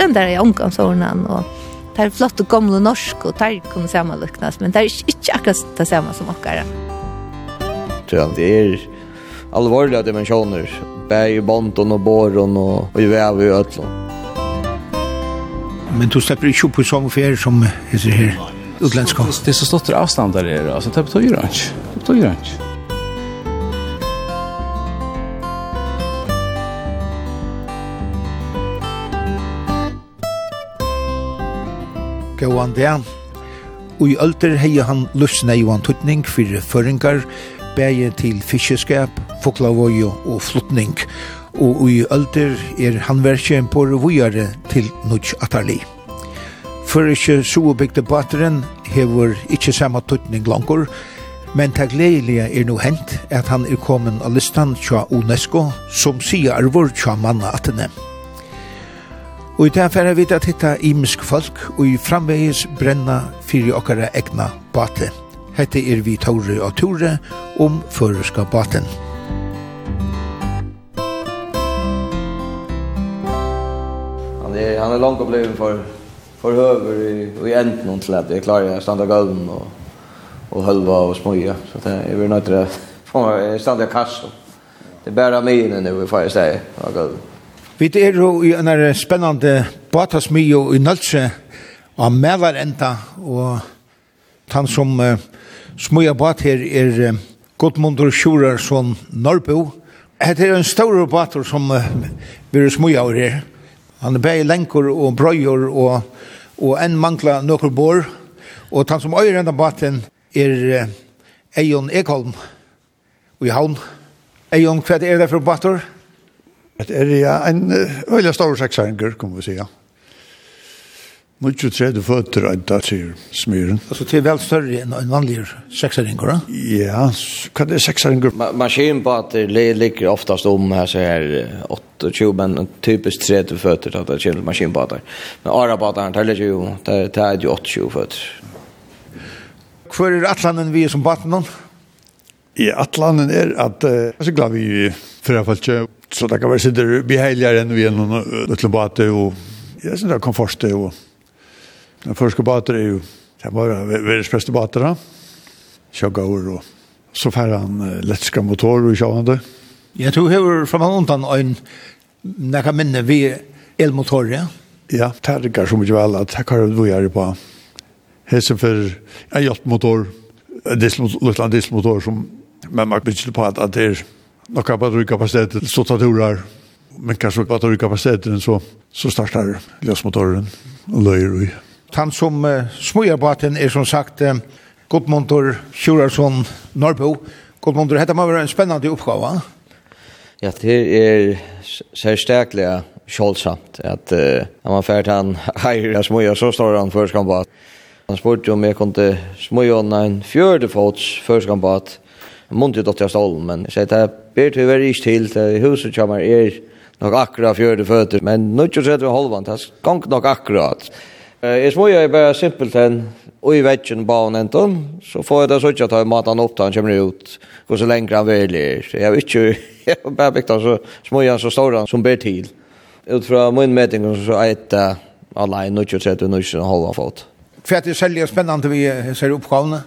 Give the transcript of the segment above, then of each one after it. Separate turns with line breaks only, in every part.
slendar i omgangsåren og det er flott og gamle norsk og det er kunne lyknes, men det er ikke akkurat det samme som okkara
Det er alvorliga dimensjoner bæg i bonton og boron og, og i vev i ødlån.
Men du släpper inte upp i sångfärger som heter här utländska?
Det är så stort avstånd där det är. Alltså det betyder inte. Det betyder inte.
Gåan det. Og i ølter heie han løsne i van tutning for føringar, bæje til fiskeskap, foklavøy og flutning. Og i ölter er handverkje på vujare til nudj atarli. Før ikke bygde bateren hever ikkje samme tutning langer, Men det gledelige er nå hent at han er kommet av listan tja UNESCO som sier arvor tja manna atene. Og i det færre vita at hitta imisk folk og i framvegis brenna fyrir okkara egna bate. Hette er vi Tore og Tore om føreska baten.
Han er, han er langt opplevd for, for høver i, i enden noen til at jeg klarer å standa gulven og, og hølva og smøya. Så det er vi nødt til å få meg standa i kassen. Det er bare mine nu i steg av gulven.
Vi er jo i en spennende batasmio i Nølse av Mælarenda, og han som uh, smuja bat her er uh, Gudmundur Sjurarsson Norrbo. Det er en stor bator som uh, vi er smuja over her. Han er bare lenker og brøyer og, og en mangla nøkker bor. Og han som øyer enda baten er uh, Eion Ekholm i havn. Eion, hva er det for bator?
Det er ja, en veldig stor seksanger, kan vi säga. Mykje tredje føtter, en da, sier smyren.
Altså til vel større enn en vanlig seksaringer, da?
Ja, hva er seksaringer?
Ma Maskinbåter ligger oftast om her, så her 28, men typisk tredje føtter, at det kommer maskinbåter. Men arabåteren teller jo, det er jo 28 føtter.
Hvor er atlanen vi som baten om?
i atlanen er at uh, jeg er så glad vi frafallt så det kan være sitter beheiligere enn vi er noen utlebate og jeg synes det er komforte og den første bater er jo det var verdens beste bater da. Kjøkka og så færre han uh, lettska motor og kjøkka
Jeg tror hever fra man undan en nekka minne vi elmotor, ja?
Ja, det er ikke så mye vel at jeg kan vært gjøre på hese for en hjelpmotor, en dieselmotor som men man bygger på at, at det er noen batterikapasiteter, så tar turer, men kanskje batterikapasiteten så, så starter løsmotoren og løyer vi.
Han som uh, smøyer båten er som sagt uh, Godmundur Kjurarsson Norrbo. Godmundur, dette må være en spennende oppgave.
Ja, det er særstaklega kjolsamt at uh, når man fært han heirer smøyer, så står han først kan Han spurte om jeg kunne smøye en fjørdefots først kan Mont ju dotter stolen, men så det ber være ikke til, det huset kommer er nok akkurat fjärde føtter, men nå ikke jag att vi det er gång nok akkurat. Eh små jag bare simpelt enn, og i väggen han enten, så får jeg det så att jag matar upp han kommer ut hvor så lenge han vill så jag vet har bare bygd han så små jag så han som ber til. ut fra min meting så er det online nu tror jag att nu
så halva fot. För att det vi ser uppgåvna.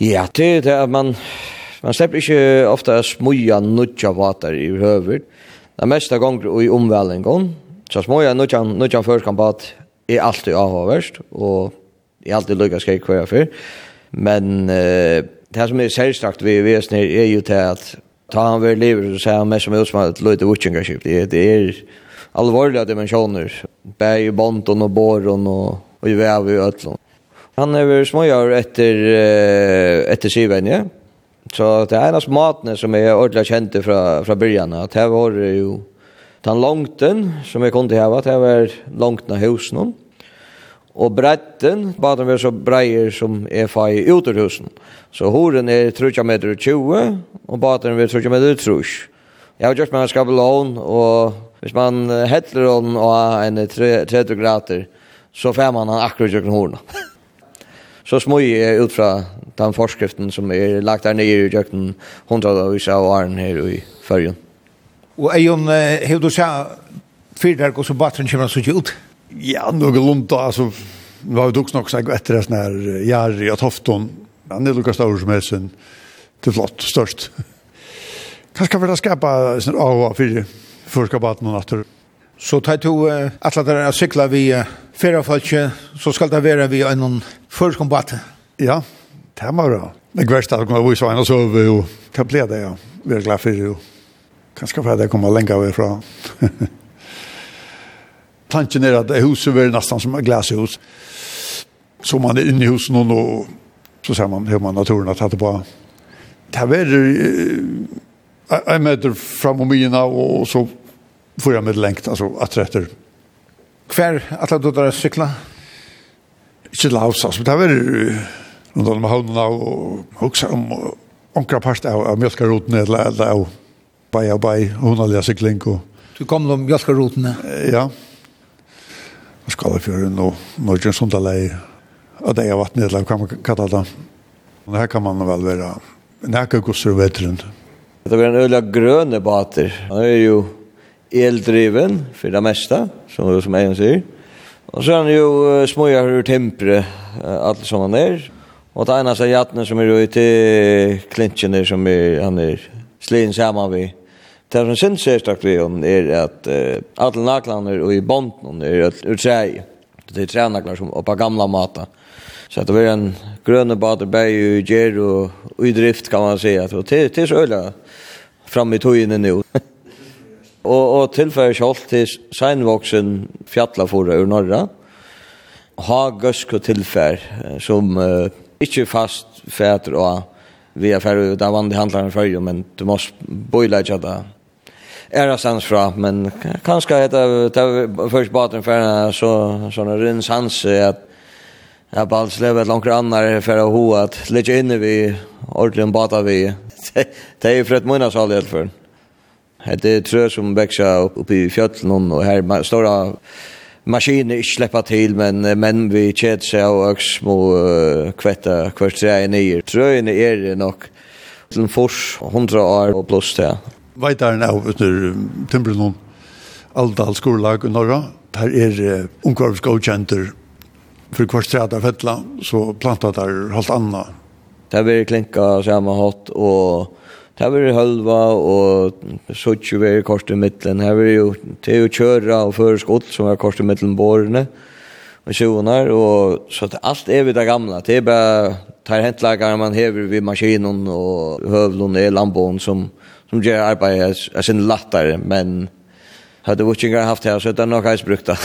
Ja, det er at man, man slipper ikke ofte smuja nudja vater i høver. Det er meste ganger i omvelingen, så smuja nudja, nudja førskampat er alltid avhåverst, og er alltid lukka skrek hver fyr. Men uh, det som er særstrakt vi vesen her er jo til at ta han ved livet, og sier han mest som er utsmatt et løyte vutsingarskip. Det, det er alvorlige dimensjoner, bæg i bonden og båren og, og i vev i øtlån. Han er vel väl etter uh, etter syven, ja. Så det er en av matene som jag ordentlig kjente fra, fra byrjan, at det var jo den långten som jeg kunde ha att det var långtna husen hon. Och bredden var så breier som er fai ut ur husen. Så horen er 30 meter 20 och baden var 30 meter 30. Jeg har gjort meg en skabelån og hvis man hettler hon och en 30 grader så får man han akkurat i horna. så smøy jeg ut fra den forskriften som er lagt der nede i jøkken hundra av isa og åren her i fyrjen.
Og Eion, har du sa fyrder og så batteren kommer så ut?
Ja, noe lunt da, altså, vi har jo duks nok sagt etter det sånn her, Jari og Tofton, han er lukka stavur som helsen, til flott, størst. Kanskje kan vi da skapa sånn av og fyrir, fyrir skapa baten natur? natter.
Så tar du uh, alla där att cykla vi uh, förra fallet så ska det vara vi en förkombat.
Ja, det var bra. Det värsta att komma vi så en så vi och kan bli det ja. Vi är glada för det. Kanske för att det kommer länge av ifrån. Tanken är att huset er nesten som et glashus. Så man er inne i huset nå, og så ser man hur man naturen har tagit på. Det här Jeg møter meter fram och mina og så fyra medellengt, alltså att rätter.
Kvar att låta dra cykla.
Inte laus, alltså det var någon av de hållarna och också om onkra part av, av mjölkaroten eller av baj av hon honaliga cykling. Och,
du kom de mjölkarotene?
Ja. Skalafjøren og Norge Sundalei og det er vattnet eller kan man kalla det. Och her kan man vel være nækka gosser og vetren.
Det var en øyla gröna bater. Han er jo eldriven för det mesta som som jag säger. Och sen är ju småjar ur tempre allt som han är. Och det ena så jatten som är ute i klinchen som är han är slin samman vi. Det som syns är starkt vi om är att uh, alla naklaner och i bonden är ur sig. Det är tränaklar som och på gamla mata. Så det var en gröna baderberg i ger och i drift kan man säga. Och det är så öliga fram i tojen nu. og, og tilføyer kjolt til seinvoksen fjallafora ur norra. Ha gøsk og tilfær som uh, ikke fast fæter og vi er færre ut av vanlig handlaren fyrir, men du må boile ikke det. Ära stans fra, men kanskje det er først baten færre så, sånn rins hans at Jeg har alls levet langt annar for å ho at litt inne vi ordentlig bata vi. Det er jo for et all helt for. Det er trø som växer upp, upp i fjöllen och här stora maskiner inte släppa till men men vi kjet sig och små uh, kvätta kvart tre ner. Tröjen är nog till fors 100 år och plus det.
Vad där nu efter Timberlund Aldal skolelag i norra. Der Där är ungkarvsgodkjenter for hver tre där fettla så plantar der halvt anna.
Det blir klinka samma hatt och Det har vært halva og suttje var kors i middelen. Det har vært jo til å kjøre og føre skott som er kors i middelen bårene og sjoner. Og, så det, alt er vi det gamle. Det er bare tar hentlagere man hever vid maskinen og høvlen i lamboen som, som gjør arbeidet er sin lattere. Men hadde vi ikke haft her, så er det nok hans brukt det.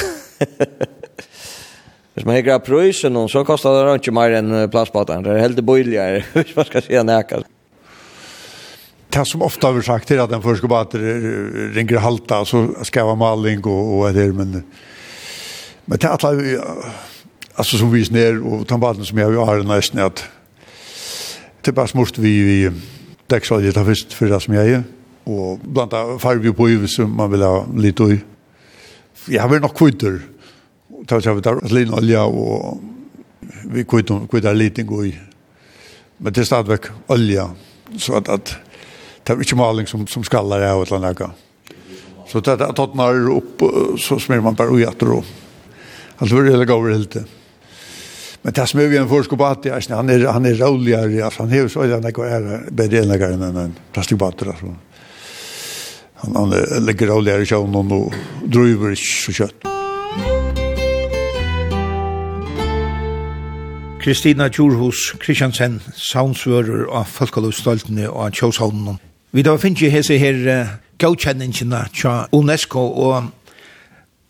Hvis man hekker av prøysen, så kostar det ikke mer enn plassbatan. Det er helt bøyligere, hvis man skal si nekast
det som ofta har sagt är att den först ska bara ringer halta så ska vara maling och och det men men det alla alltså som vi ner och tambaten som jag har nästan att det bara smort vi vi däcksolja det först för det som jag är och blanda färg på ju som man vill ha lite och jag vill nog kvitter ta så där linolja och vi kvitter kvittar lite gå i men det är stadigt olja så att att det er ikke maling som, som skaller det et eller annet. Så det er är att opp, så smer man bara ojater då. Alltså det är det gav helt det. Men det som är ju en forskare på att han er, han er roligare, altså han är så där när är bättre än läggare enn en plastikbatter. Alltså. Han, han lägger roligare i sjön og driver ikke så kjøtt.
Kristina Djurhus Kristiansen, saunsvører av Folkalovstoltene og Kjøshavnen. Vi da finner jo hese her uh, godkjenningene til UNESCO, og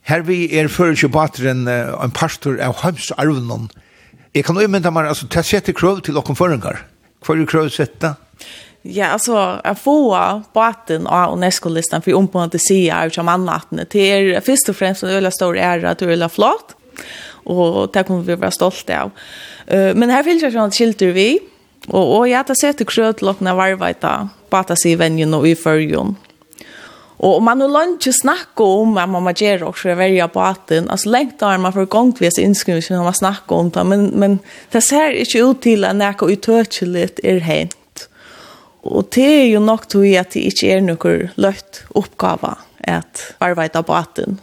her vi er fører ikke bare en, uh, en pastor av Hømsarven. Jeg kan jo mynda meg, altså, til å sette krøv til åkken føringer. Hva er krøv sette?
Ja, altså, jeg får baten av UNESCO-listan for ombående sider av kjamannatene. Det er først og fremst en øyla stor ære at du er flott, og det kommer vi være stolte av. Uh, men her finnes jeg sånn at skilter vi, Og, og jeg har sett det krød til åkne varveita, bata seg i venjen og i førjen. Og man har lønt ikke snakke om at man må gjøre det for å velge på atten. Altså lengt har man for gongtvis innskrivelse når man snakker om det, men, men det ser ikke ut til at noe utøkelig er hent. Og det er jo nok til at det ikke er noe løtt oppgave at arbeide på atten.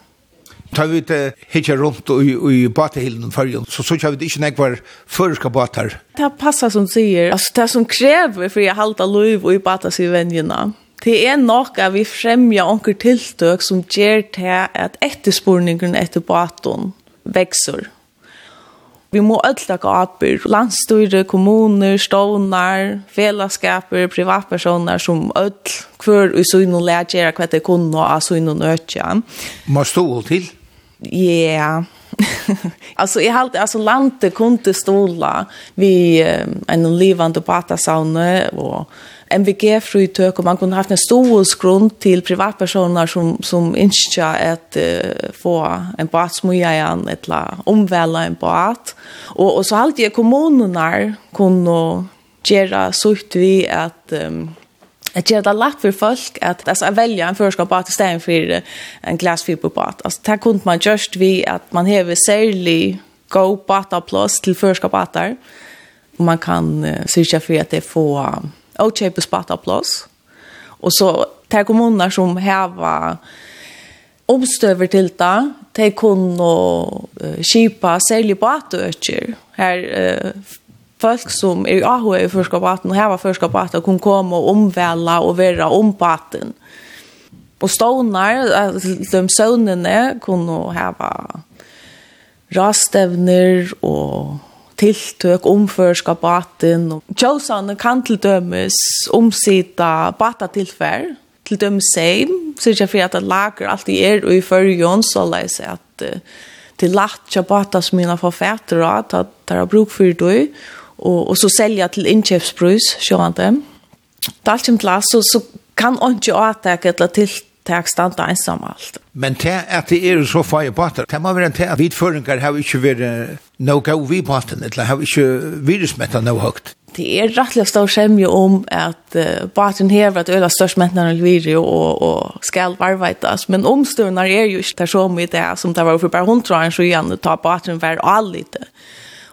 Tar vi det hitja rundt i, i batehilden förrjun så så kör vi det inte nekvar förska batar.
Det passar som sier, altså det som krever for jeg halta lov i batas. Det er nok at vi fremja onker tiltøk som ger til at etterspurningen etter baton vekser. Vi må ödla gaper, landstyre, kommuner, stånar, fellesskaper, privatpersoner som ödl og i og lærer hva det kunna av synen ökja.
Må stå til?
yeah. alltså i allt alltså landet kunde stola vi um, en levande batasaune och MVG frutök och man kunde haft en stålsgrund till privatpersoner som som inte att uh, få en båt smöja igen eller omvälla en båt och och så allt i kommunerna kunde göra så vi att um, att göra att det lätt för folk att, alltså, att välja en förskapbåt istället för en glasfiberbåt. Alltså, det kunde man just vi att man har särskilt bata plus till förskapbåtar. Och man kan uh, syrka för att det får bata plus. Och så tar kommuner som har omstöver till det, de kunne uh, kipa särskilt båtöker. Här uh, folk som är i AHU i förskapbaten och häva förskapbaten kan omvela og være om vara ombaten. Och stånar, de søvnene kunne häva rastevner og tiltøk om førskapaten. Tjåsane kan til dømes omsida bata tilfær, til dømes seim, sikkert for at det lager alt i er og i førjon, så leis at uh, til latja kja bata som mina forfatter, at det er bruk for det, og, og så selja til innkjøpsbrus, sjående. Det er alt som glas så så kan inte ikke avtake eller tiltak standa ensam alt.
Men det at det er så fag i botten, det må være en til at vidføringar har ikke vært noe gav vi båten, eller har ikke virusmettet noe høyt.
Det er rettelig stor skjemje om at uh, båten hever at øla størst mentan og viri og, og skal varvaitas, men omstøvnar er jo ikke det som i det som det var for bare hundra år så igjen, ta botten var allite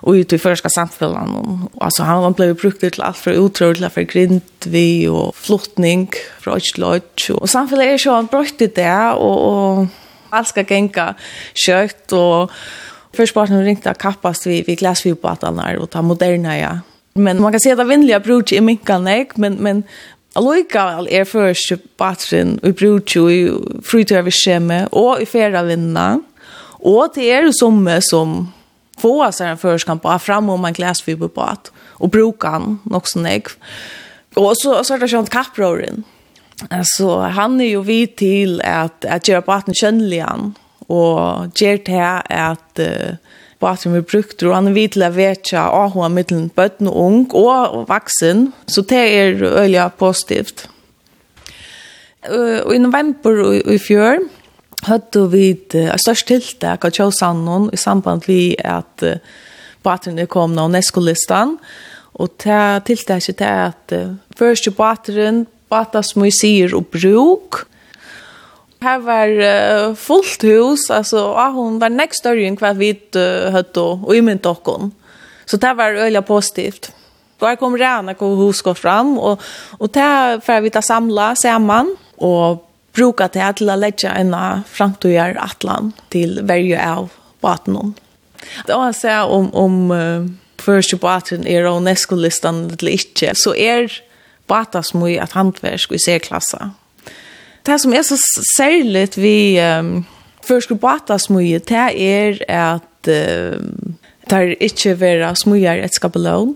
och ut i förska samfällan och alltså han var blev brukt till allt för otroligt för grindvi och flottning från Östlodge och samfällan är så han brötte det och och allt ska gänga kött och först bara vi ringte kappast vi vi glasfiberbåtarna och ta moderna ja. Men man kan se att vindliga brukar i minkan men men Aloika er først batrin og brúti i frutøver skjemme og i ferra vinna. Og det er jo som få sig en förskan bara fram om en glasfiberbåt och bruka han också nägg. Och så så är det sånt kapproren. Alltså han är ju vid till att att göra båten känlig han och ger det här att uh, båten vi brukt och han är vid till att veta att ha mellan bötten och ung och vuxen så det är öliga positivt. Uh, och i november i, i fjör hadde vi et størst tiltak av Kjøsandon i samband med at uh, baterne kom nå Nesko-listan. og det tiltaket er at uh, første bateren, bata som vi sier og bruk, Her var uh, fullt hus, altså, og hun var nekst større enn hva vi uh, og i mynd okken. Så det var øyla positivt. Og her kom Rana og hos gå fram, og, og det var vi ta samla sammen, og bruka det til å legge en framtidgjør atlan til verje av baten. Det var så om, om uh, første baten er UNESCO-listan eller ikke, så er bata som i et handverk i C-klassa. Det som er så særlig vi um, første bata som i, det er at uh, det er ikke være smugjere etskapelån,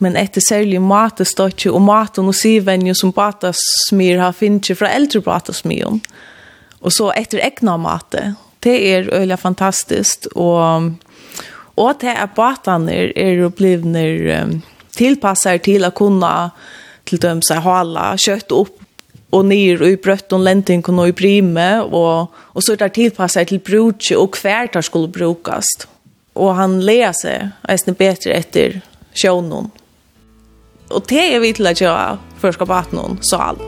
men etter særlig matestøtje og maten og sivenje som batasmyr har finnet fra eldre batasmion. Og så etter egna mate. Det er øyla fantastisk, og, og det er batene er blivner um, tilpasset til å kunne til dem seg hala kjøtt opp og nyr og i brøtt og lenting og i prime, og, og så er det tilpasset til brukje og hver det skulle brukast. Og han leer seg eisne bedre etter sjånen. Og det er vi til å gjøre for å skape at noen sal.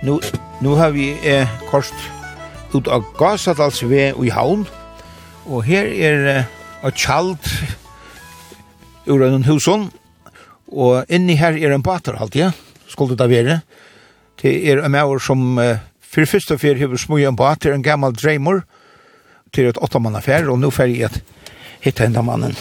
Nu, nu har vi eh, kost ut av Gasadalsve i havn, og her er eh, et kjald ur en huson, og inni her er en baterhalt, ja, skulle det være. Det er en maur som eh, For første fer har vi smøy en båt til en gammel dreimer til et åttamannaffær, og nå fer jeg et hitte enda mannen.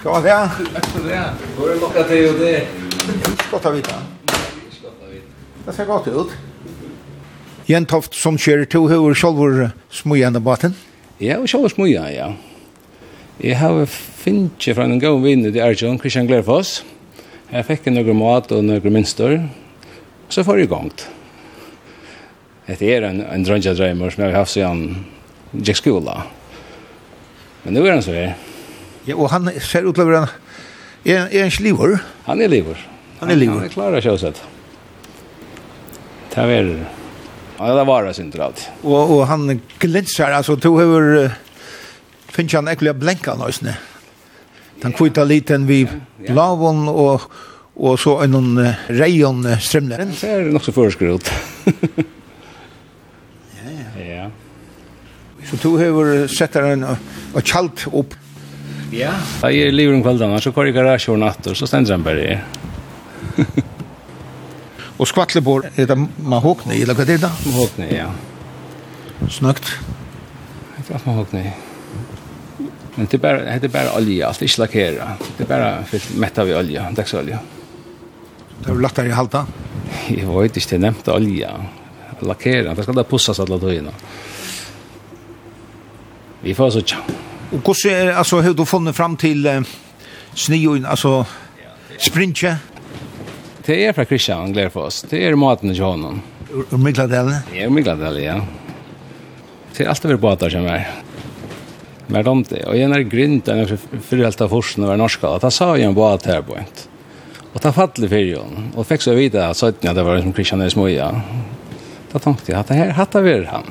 Ska det?
Tack för det. Går det locka till och det? Ska ta vita.
Ska ta vita. Det ser gott ut. Jentoft som kör till hur själva smöjande baten.
Ja, og själva smuja, ja. Jeg har finnet fra en god vinner til Arjun, Christian Glerfoss. Jeg fikk noen mat og noen minster. Så får jeg gongt. Det er en, en drønja drømmer som jeg har haft siden Jack Skola. Men nu er han så her.
Ja, og han ser ut til å være er, er en sliver.
Han er liver.
Han er liver.
Han er klar av kjøsett. Det er vel... Ja, det var det synd til alt.
Og, og han glinser, altså, to over... Uh finner han ekkert blenka nøysene. Den kvita liten vi blavon og, og så en uh, reion uh, strømne.
Den ser nok så foreskrut. ja, ja. ja.
Så to har sett en og kjalt opp.
Ja. Da Jeg lever om kveldene, så kvar i garasje over natt, og så stender han bare her.
og skvattlebor, er det mahogni, eller hva er det da?
Mahogni, ja.
Snøkt.
Det er at mahogni. Ja. Men det bara det bara olja, allt är lackera. Det bara fyllt mätt av olja, dagsolja.
Det har lagt där i halta.
Jag vet inte det nämnt olja. Lakera, det ska det pussas alla dagarna. Vi får så tja.
Och hur är alltså hur du funnit fram till eh, snö alltså sprintje?
Det är fra Christian Glerfoss. Det är maten i honom.
Ur
er Ja, Migladalen, ja. Det är alltid vi båtar som är mer om det. Og en er grint en er forhelt av forskene var norska. Og da sa jeg en bad her på en. Og da fattelig for jo. Og fikk så vite at søtten at det var som Kristian Esmoja. Da tenkte jeg at det her hatt av han.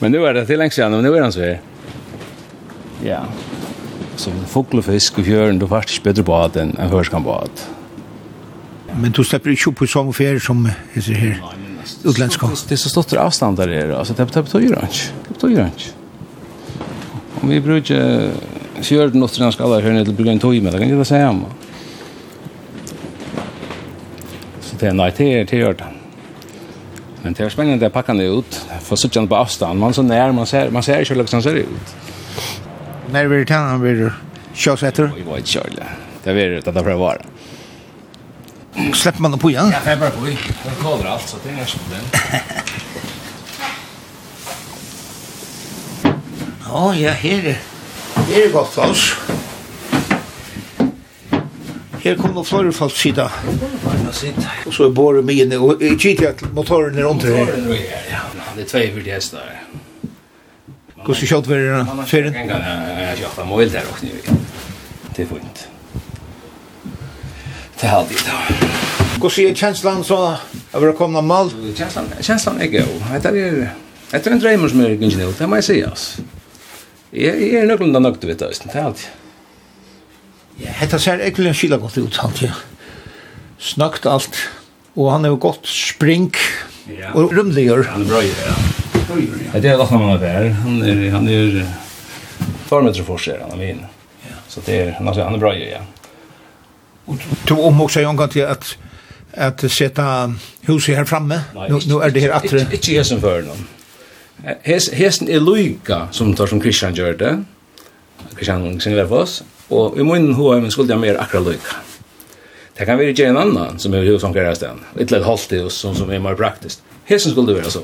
men nu er det til lengst igjen, og nu er han svær. Ja. Så fuglefisk og fisk og fjøren, du fast ikke bedre bad enn en hørskan bad.
Men du slipper ikke opp på sånne fjær som heter her? Utländska.
Det er så stort avstånd där det är. Alltså det betyder inte. Det betyder inte. Om vi bruker 14 åtter norsk alle høyne til å bruke en tog med, det kan ikke det om. Så det er nei, det er til det. Men det er spennende å pakke den ut, for så kjenner på avstand. Man er så nær, man ser, man ser ikke hvordan han ser ut.
Når vi det til han blir kjøs?
Vi var ikke kjøl, ja. Det er det det prøver å være.
Släpper man den på igen?
Ja, det jag bara på. Det kollar allt så det är inga problem.
Ja, ja, her er det er godt plass. Her kommer noen flere folk sida. Og så er båret mine, og jeg kikker at motoren er under her.
Ja, Det er tvei for de hestene her.
Hvordan kjøtt var det ferien?
Jeg har kjøtt av mål der også. Det er fint. Det er alltid da.
Hvordan er kjenslan så av å komme mal?
Kjenslan er god. Det er en dreimer som er gynnsnivå, det må jeg si, altså. Jeg er nøkkelen da nøkte vidt, det er alltid.
Ja, hetta ser ekkert en skila godt ut, han, ja. Snakt alt, og han er jo godt spring, ja. og rumligur.
Han er bra, ja. Ja, det er lakna man av her, han er, han er, farmetre forser, han er vinn. Så det er, han er bra, ja.
Og to om også en gang til at, at seta huset her framme, nu, nu er det her atre.
Ikke jeg som fører noen. Hes, hesten er loika som tar som Christian gjør det. Christian synger for oss. Og i munnen hoa men skulle jeg mer akra loika. Det kan være ikke en annan som er hos omkring resten. Et eller halvt i oss som, som er mer praktisk. Hesten skulle det være så.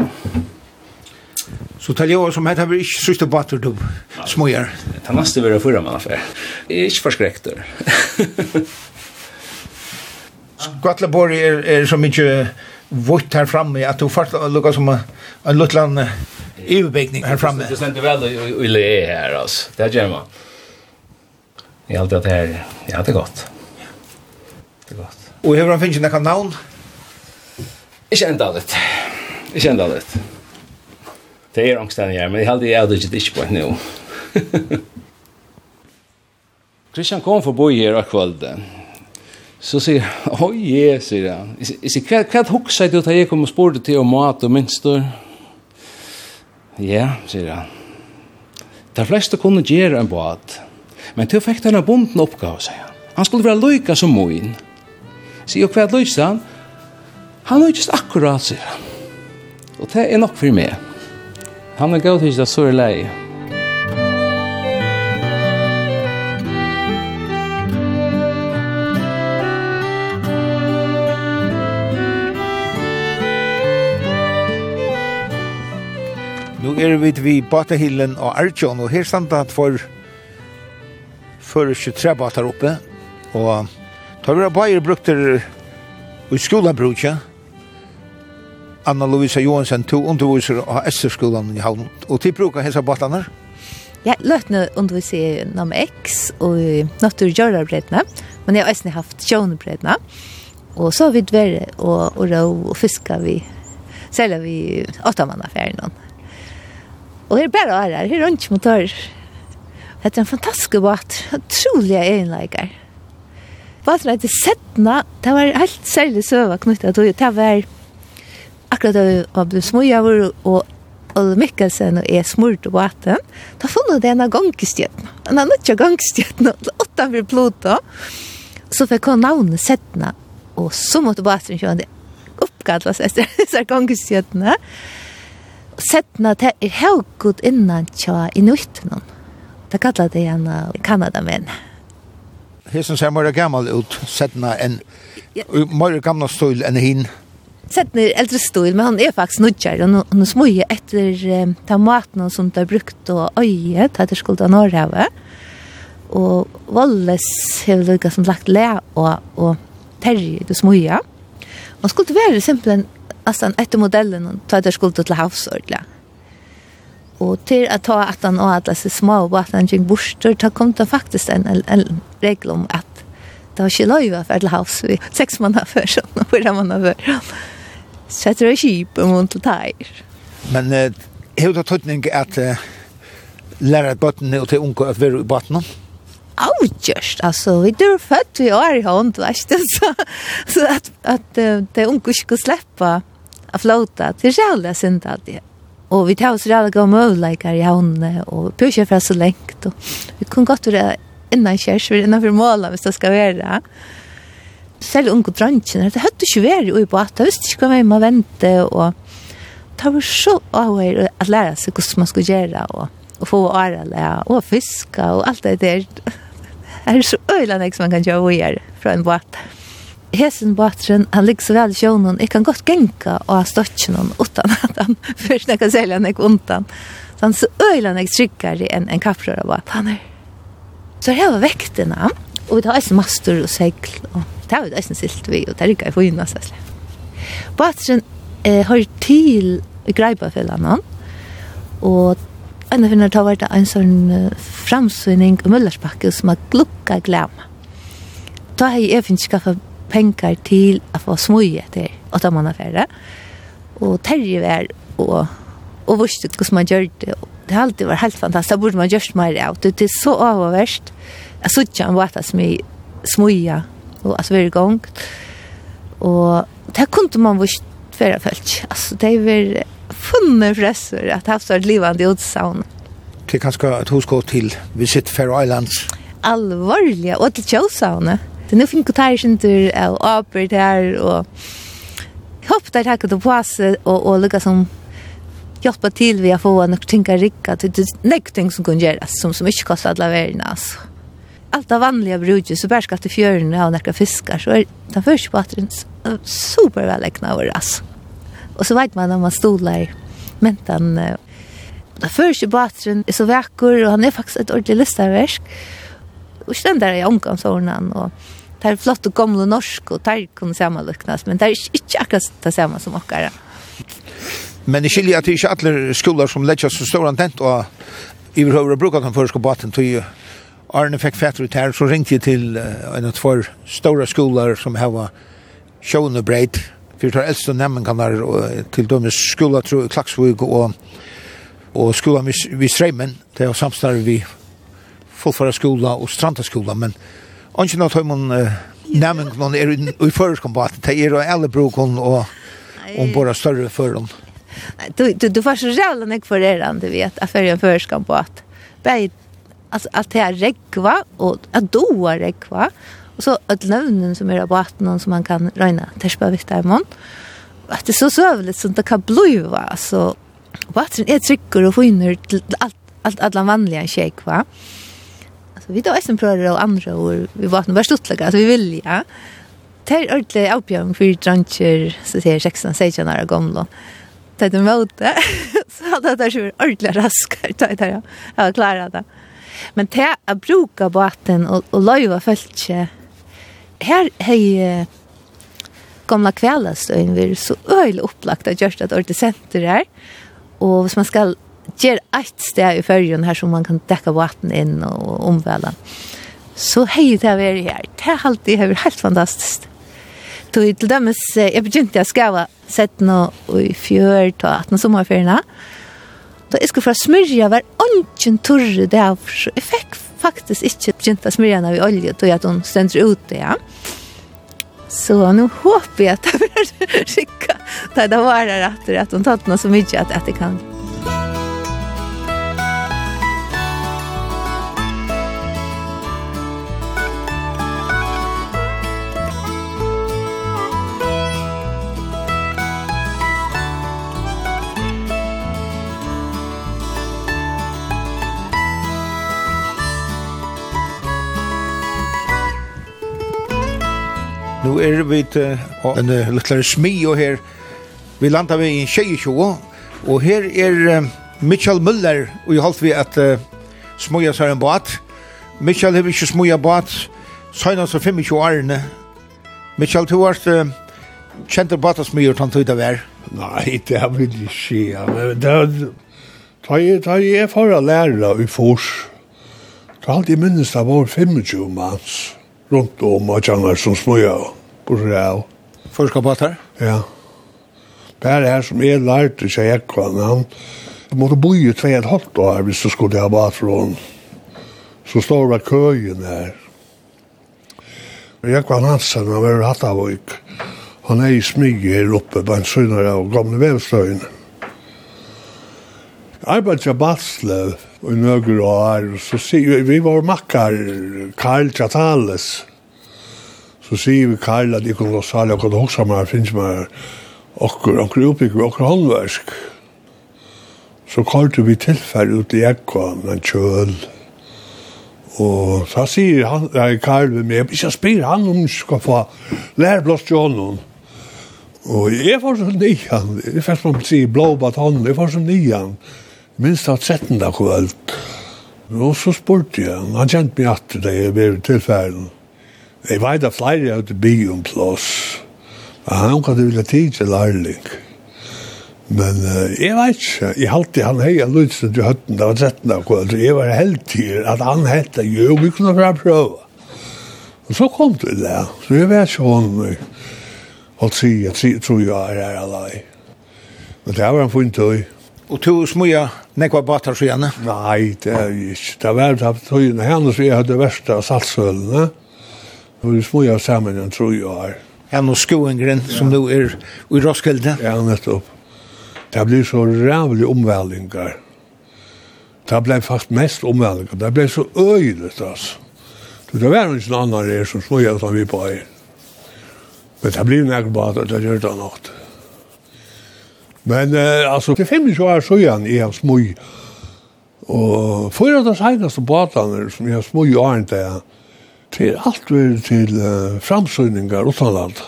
Så tal jag som heter vi ikke sørste batter du småjer.
Det måste være förra man affär. Jeg er ikke förskräckt.
Skatleborg er, er så mycket vått her framme at du först lukkar som en luttland övervägning här framme.
Det stämmer väl i le här alltså. Det gör man. I allt det här, ja det är gott. Det är gott.
Och hur han finns den kan namn?
Ikke enda litt. Ikke enda litt. Det er angstene her, men jeg heldig er det ikke på nå. Christian kom forbi her og kvalde. Så sier han, oi, sier han. Jeg sier, hva er det hukset du tar jeg kom og spurte til om mat og minster? Ja Ja, sier han. De fleste kunne gjøre en båt, men til fikk denne bonden oppgave, sier han. Han skulle være løyka som moin. Sier jo hva løyste han? Han løyste akkurat, sier han. Og det er nok for meg. Han er gav til ikke det så er leie.
Nu er vi vid Batahillen og Arjon, og her standa for for 23 batar oppe, og tar vi bare brukter i skolabrukja, Anna Louisa Johansen, to underviser av skolan i Havn, og til brukar hessa batanar?
Ja, løtne underviser nam X og naturgjørarbredna, men jeg har også haft sjånebredna, og så har vi dverre og, og rå og fiska vi, særlig vi åttamannaferien, og Og her er bare her, her er ikke motor. Det er en fantastisk båt, utrolig egenleikere. Båten heter Sedna, det var helt særlig søva knyttet til, det Det var akkurat da vi var ble smøyavur og Olle Mikkelsen og jeg smurte båten, da funnet det en av gangstjøtene. En av nødja gangstjøtene, åtta for Pluto. Så fikk hun navnet Sedna, og så måtte båten kjøre det seg etter disse gangstjøtene. Og setna det er helgod innan tja inuitnum. Det kallar det igjen Kanada-menn.
Hesen ser mer gammal ut, setna enn,
ja.
mer gamla stål enn hin.
Setna er eldre stol, men han er faktisk nudjar, og han er smøye etter um, ta maten som de har brukt og øye, ta etter skulda norrhavet. Og Walles har lukka som lagt le og, og terje, du smøye. Han skulle være simpelthen alltså ett modellen tar det skuld till havsordla. Och till att ta att han och alla så små och att han gick borster ta kom det faktiskt en, en, en regel om att det var inte lov för till havs vi sex månader för så några månader för. Så tror är skip om hon till.
Men eh, hur det tydning att eh, lära botten och till unga att vara i botten?
avgjørst, altså, vi er født vi er i hånd, vet du, så, så at, at det er unge ikke slippe å flota til själva synd alltid. Og vi tar oss alla gå möjligheter i havnen och pusha fra så lengt. Og vi kunne godt være innan kjærs, vi er innanfor målet hvis det skal være. Selv unge drøntjene, det hadde ikke vært i båt, jeg visste ikke hva vi må vente, og det var så avhør at lære seg hvordan man skulle gjøre, og, og få årele, og fiske, og alt det der. Det er så øyne som man kan gjøre fra en båten hesen båtren, han ligger så vel i sjånen, jag kan godt genka og ha stått utan at han först när jag kan sälja när undan. Så han så öjlar när jag tryckar i en, en kappröra bara, han er Så her var vektene og vi tar eisen master og segl, og det har vi eisen silt vi, og det er ikke jeg får inn oss Båtren eh, har til i greipafällan, og en av henne tar vart en sån framsynning og mullerspakke som har glukka glämma. Da har jeg finnes skaffet pengar til å få smøye til åtta måneder færre. Og terje vær og, og vurste hvordan man gjør det. Det har alltid vært helt fantastisk. Det burde man gjørst mer av. Det er så avhverst. Jeg så ikke en vata som er smøye og altså være gang. Og det kunne man vurst færre følt. Altså det er vel funnet fresser at det har vært livende utsavn.
Det er kanskje et hoskå til Visit Fair Islands.
Alvorlig, og til Kjøsavnet. Det nu fick jag inte av apor där och hopp där tack det på sig och och lika som hjälpa till vi få några tinka ricka till nästa ting som kan göras som som inte kostar alla världen alltså. Allt av vanliga brudje så bär skatt i fjörden och några fiskar så är den första patrin super väl ägna alltså. Och så vet man om man stolar men den första patrin är så vacker och han är faktiskt ett ordentligt listaverk. Och ständare i omgångsordnan och Det er flott og gamle norsk, og det kunne samanluknas, men det er ikke akkurat det samme som okkar.
Men det skiljer at det er ikke alle skoler som letjas så stor antent, og i vil høyre bruka den første baten til Arne fikk fætter ut her, så ringte jeg til en av två stora skoler som hava sjående breit, for det er eldste nemmen kan være til dømes skoler, tror jeg, Klaksvig og, og skola vid Streimen, det er samstarve vi fullfara skola og stranda skola, men Och nå tar man nemmen någon är i føreskombat, det är och alla brokon och om bara större för dem.
Du, du, du får så jävla nek för det du vet, att följa en förskampat. Bär alltså att det är regva och att då är regva och så att lönen som är på att någon som man kan räna tärspa visst där mon att det är så sövligt som det kan bliva så vatten är trycker och finner allt allt alla vanliga shake va Vi då är som prövar och andra och vi var nog så vi vill ja. Det ordle ordentligt avbjörn för drancher så säger 16, 16 år gamla. Det är mot. Så hade det varit ordentligt raskare, det ja. det jag har det. Men te att bruka båten och, och löjva fältje, här är gamla kvällastøyen vi så øyelig opplagt av det Orte Center her. Og hvis man skal ger ett sted i färgen här som man kan täcka vatten in och omvälda. Så hej det är vi här. Det är alltid helt fantastiskt. Då är till dem jag begynte jag skriva sett nå i fjör ta att när sommarferierna. Då jag skulle få smörja var ungen torre det så jag fick faktiskt inte begynta smörja när vi olja då jag hon ständer ut det ja. Så nu hoppas jag att det blir skicka. Det var det rätt att hon tatt något så mycket att, att det kan
Nu er vi til en liten smi og her. Vi landa vi i en og her er Mitchell Müller og jeg holdt vi at uh, smuja seg en båt Mitchell har ikke smuja båt søgnet seg 25 årene Mitchell, du har uh, kjent en båt smuja tann tøyda vær
Nei, det har vi ikke skje Det er Da jeg er for å lære i fors, da halte jeg minnes det var 25 manns rundt om og kjenner som smøyer
bortsett av. her?
Ja. Bare her som jeg lærte seg ekvann, han måtte bo i tve et halvt år hvis du skulle ha bakfrån. Så står det køyen her. Ekvann Hansen, han var hatt av hattavøyk. Han er i smyg her oppe på en sønner av gamle vevstøyene. Arbeid til Batsløv i nøkker og her, så sier vi, vi var makkar Karl Tjatales så sier vi Karl at jeg kunne gå særlig og kunne hoksa meg, finnes meg okkur, okkur oppbygger, okkur håndversk. Så kallte vi tilfell ut i Ekva, men kjøl. Og så sier han, nei, Karl ved meg, hvis jeg spyr han om jeg skal få læreblås til honom. Og jeg får så nian, jeg får man sier blåbat hånden, jeg får så nian, minst av 17. kvöld. Og så spurte jeg, han kjent meg at det er ved tilfellen. Jeg vet at flere er til by om plås. Men han kan vilja tid til lærling. Men uh, jeg vet ikke. Jeg halte han hei av lydsen til høtten. Det var 13 av kveld. Jeg var helt til at han hette jo, vi kunne fra prøve. Og så kom det der. Så jeg vet ikke hon holdt si, jeg tror jeg er her alai. Men det var en fin tøy.
Og to smuja nekva batar så gjerne?
Nei, det er ikke. Det var det tøyene hennes, jeg hadde verste saltsølene. Ja Vi smuja sammen en tru år.
Ja, no skoengren som du er i Roskilde.
Ja, nettopp. Det blir så rævlig omvælingar. Det ble fast mest omvælingar. Det ble så øyligt, altså. Du, det var ikke noen annen er som smuja som vi på er. Men det blir nek bare at det gjør det nok. Men eh, altså, det finnes jo her søyan i hans smuj. Og fyrir det seneste båtene som jeg smuj i åren til, Det er alt vi til uh, framsøyningar utanland.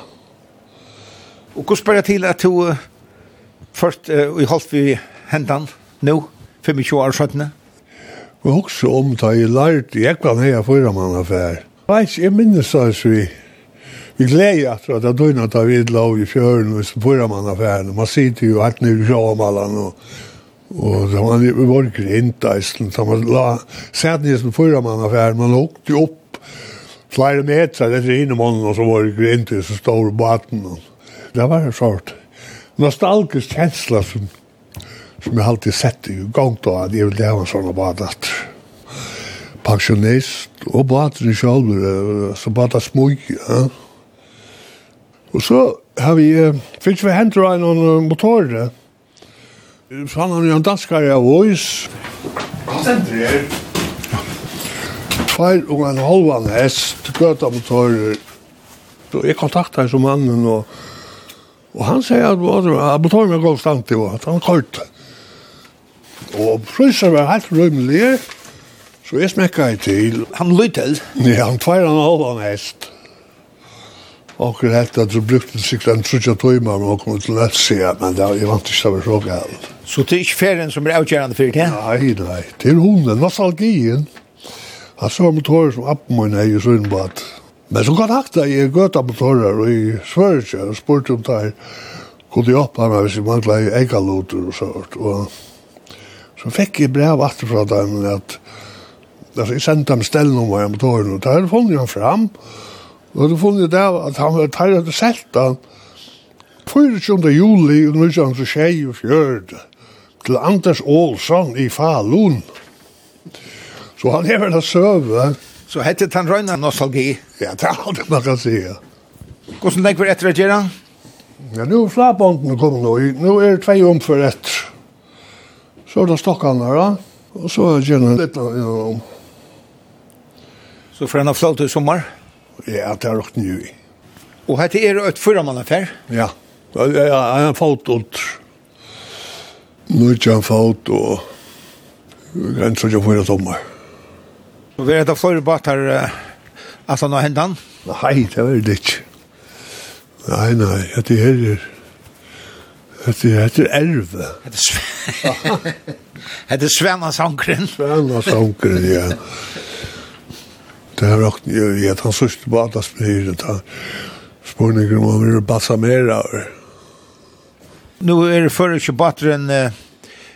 Og hvordan spør jeg til at du uh, først uh, i holdt vi hendan nå, 25 år søttene?
Og også om da jeg lærte, jeg kan ha fyra mann affær. Veis, jeg minnes da vi, vi gleder at det er døgnet da vi lov i fjøren og fyra mann affæren. Man sitter jo helt nere i sjåmallan og Og da det var grint borgrind, da man la sætnisen fyra mann affæren, man åkte jo opp flere meter etter innemannen, og så var det grint i så stor baten. Det var en sort nostalgisk kjensla som, som jeg alltid sett i gang da, at jeg ville ha en sånn badat. Pensionist, og baten selv, så badat smug, ja. Og så har vi, finnes vi hentet av noen motorer, Så han har jo en danskare av Ois. Hva sender du her? tvær og en halvan hest, gøta grøtamotorer. Så jeg kontakta som mannen, og, og han sier at motoren er god stand til, at han er kort. Og fryser var helt rymelig, så jeg smekka jeg til.
Han lytel?
Ja, han tvær og en halvan hest. Och det hette att du brukte sig en trutja tøyma men kom til Letsia, men det var vant ikke det så galt.
Så det er ikke ferien som er avgjørende for det?
Nei, nei, det er hunden, nostalgien. Han så motorer som appen min er i Sundbad. Men så kontakta jeg gøta motorer og i Sverige og spurte om det kunne jeg oppa meg hvis jeg manglet i eggaloter og sånt. Og så fikk jeg brev etter fra dem at altså, jeg sendte dem stelle om av motoren og der funnet han fram og det funnet der at han tar hadde sett han 24. juli 1924 til Anders Ålsson i Falun. Så han er vel å søve.
Så hette han røyna nostalgi?
Ja, det är allt man kan si, ja.
Hvordan tenker vi etter å gjøre
Ja, nu er flabåndene kommet nå. Nå er det två om för ett. Så er det stockarna då. Og så er det gärna lite om.
Så for en av flott i sommer?
Ja, det är rått nu.
Og hette er det et förra
Ja, ja, Ja, ja, har en ut. Nå er ikke han en og och en sån jag får sommar.
Og vi er da flere bater at han har han?
Nei, det var det ikke. Nei, nei, at det her er at det heter Erve.
Det er
Svennasankren. Svennasankren, ja. Det er nok, ju i han sørste på att sprida ta spårningar om han vil balsamera. mer av det
Nå er det inte ikke bateren,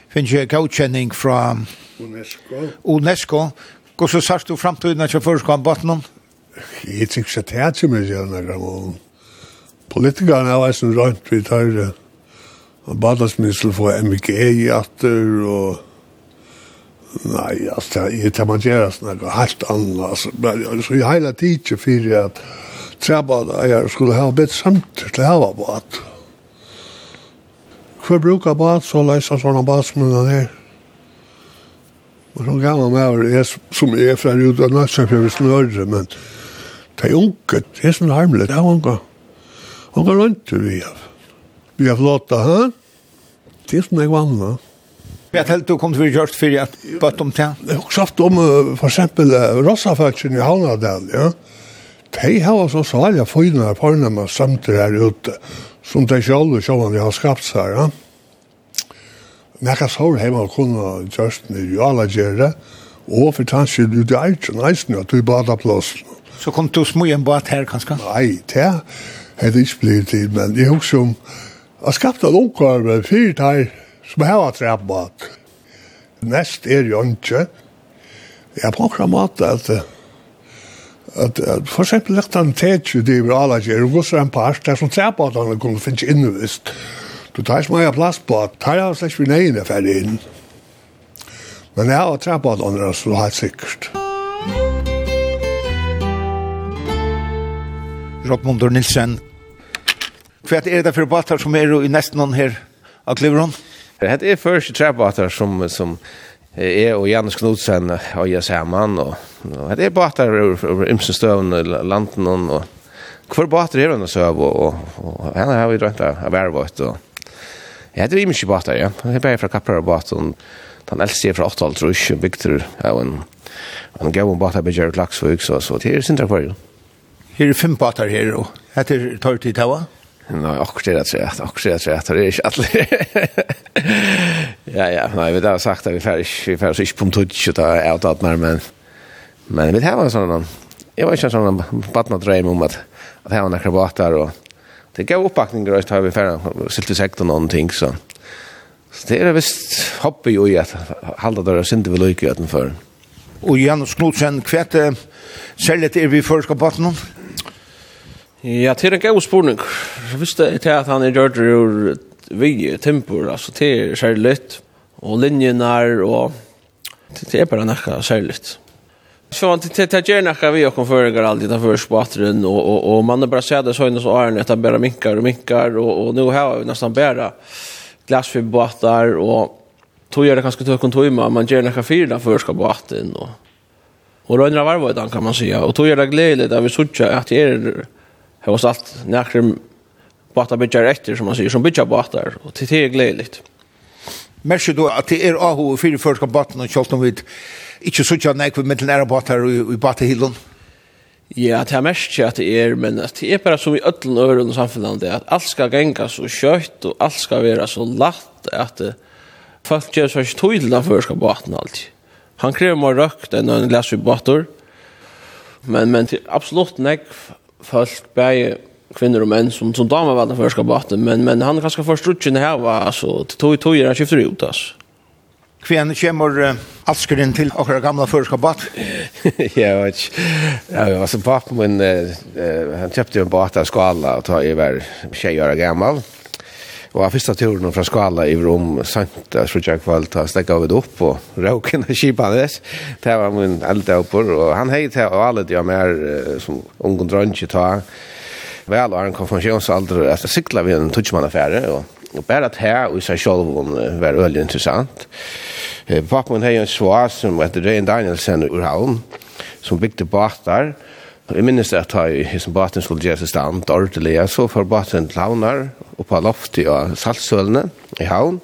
finns ju godkänning från
UNESCO.
UNESCO Gå så sagt du framtiden at jeg først kom botten
Jeg tror ikke at det er til meg gjerne gammel. Politikerne er vært rønt vi tar det. Og badlandsminister får MG i atter og Nei, altså, jeg tar man gjøre sånn noe helt annet. altså. Så jeg hele tiden fyrir at trebadeier skulle ha bedt samt til å ha bad. Hver bruker bad, så leiser sånne bad som den er. Og som gammal med er som er fra ut av Natsjafjøver snørre, men det er unge, det er sånn harmelig, det er unge. Unge rundt vi har. Vi har flåta her, det er sånn jeg vann.
Jeg tenkte du kom til å gjøre for at bøtt om
det. Jeg har sagt om for eksempel Rossaføtjen i Havnadal, ja. De har så særlig fyrne her fornemme samtidig her ute, som de selv og sjående har skapt seg, ja nekka sår heima og kunne just i alla gjerra, og for tanskje ut i eisen, eisen, at du bada plåsen.
Så kom du små en båt her, kanskje?
Nei, det er det ikke blitt tid, men jeg husker om, jeg skapte en omkvar med fyrt her, som her var trebbat. Nest er jo ikke. Jeg på akkurat måte at, at, at for eksempel lagt han tetsju, det vi jo alla gjerra, og gos er en par, det er som trebbat han kunne finnes innvist. Du tar ikke mye plass på at tar jeg slett vi nøyene ferdig inn. Men jeg har trappet andre, så helt sikkert.
Rockmundur Nilsen, hva er det for batar som er i nesten noen her av Kliveron?
Det er første trebatar som, som er og Janus Knudsen og jeg sammen, og, og det er batar over ymsenstøvn, landen og hver batar er han og søv, og, og, og henne har vi drømt av ervått, og Ja, det er mye båter, ja. Det er bare fra Kapra og båten. Den eldste er fra 8 tror jeg, Victor, ja, og en, en gøy båter på Gjerd Laksvøk, så, så det er sin akvarium.
Her er fem båter her, og heter Torti til Taua?
Nei, akkurat det er trett, akkurat det er trett, det er ikke alle. ja, ja, nei, vi har sagt at vi færre ikke, vi færre ikke på en tutsk, og det er alt alt mer, men, men vi har en sånn, jeg var ikke en sånn badna drøm om at, at jeg har en akrobater, og det gav uppbackningar att ta vi färra silt sektorn någonting så. Så det är visst hoppe ju i att halda där och synte vi lycka
utan för. Och Janus Knutsen kvätt säljet är vi förska botten.
Ja, det är en god spårning. Jag visste inte att han är gjort ur vi tempor, alltså det är särligt. Och linjen är, och det är bara näkka särligt. Så det det gör kan vi och konföringar alltid där för spattren och och och man har bara sett så innan så är det att bara minkar och minkar och och nu har vi nästan bara båtar och tog gör det kanske tog kontor med man gör kan fyra för ska båten och och då undrar vad det kan man säga och tog gör det glädje där vi såg att det är det var allt när båtar bygger efter som man säger som bygger båtar och det är glädjeligt.
Märker du att det är ahu för förska båten och kjolten vid ikke så ikke nek vi mittelnære båtar i båtehillen?
Ja, det er mest ikke at det er, men at det er bare som i ødelen og øren samfunnet, at alt skal genga så kjøtt, og alt skal være så latt, at folk gjør så ikke tydelig av førska båten alltid. Han krever mer røkt enn han leser i båter, men, men til absolutt nek folk, bare kvinner og menn som, som damer valgte førska båten, men, men han er kanskje forstruttjen her, altså, til tog, tog er han skifter ut, altså.
Kven kommer Askeren til akkurat gamla førskabat?
ja, jeg vet ikke. Altså, men min, han kjøpte jo en bat av skala og ta i hver tjej år gammal. Og av første turen fra skala i rom, sant, jeg tror ikke kvall, ta stekka av det opp og råken og kipan det. Det var min eldre oppor, og han heit og alle de mer som ungen drønge ta. Vel, og han konfirmasjonsalder, att jeg vid vi en tutsmann och og Og bare at her og i seg selv var veldig interessant. Pappa min har en svar som heter Reyn Danielsen ur havn, som bygde båtar. Jeg minnes at jeg i som båten skulle gjøre seg stand ordentlig. Så for båten til havnar og på loft i saltsølene i havn.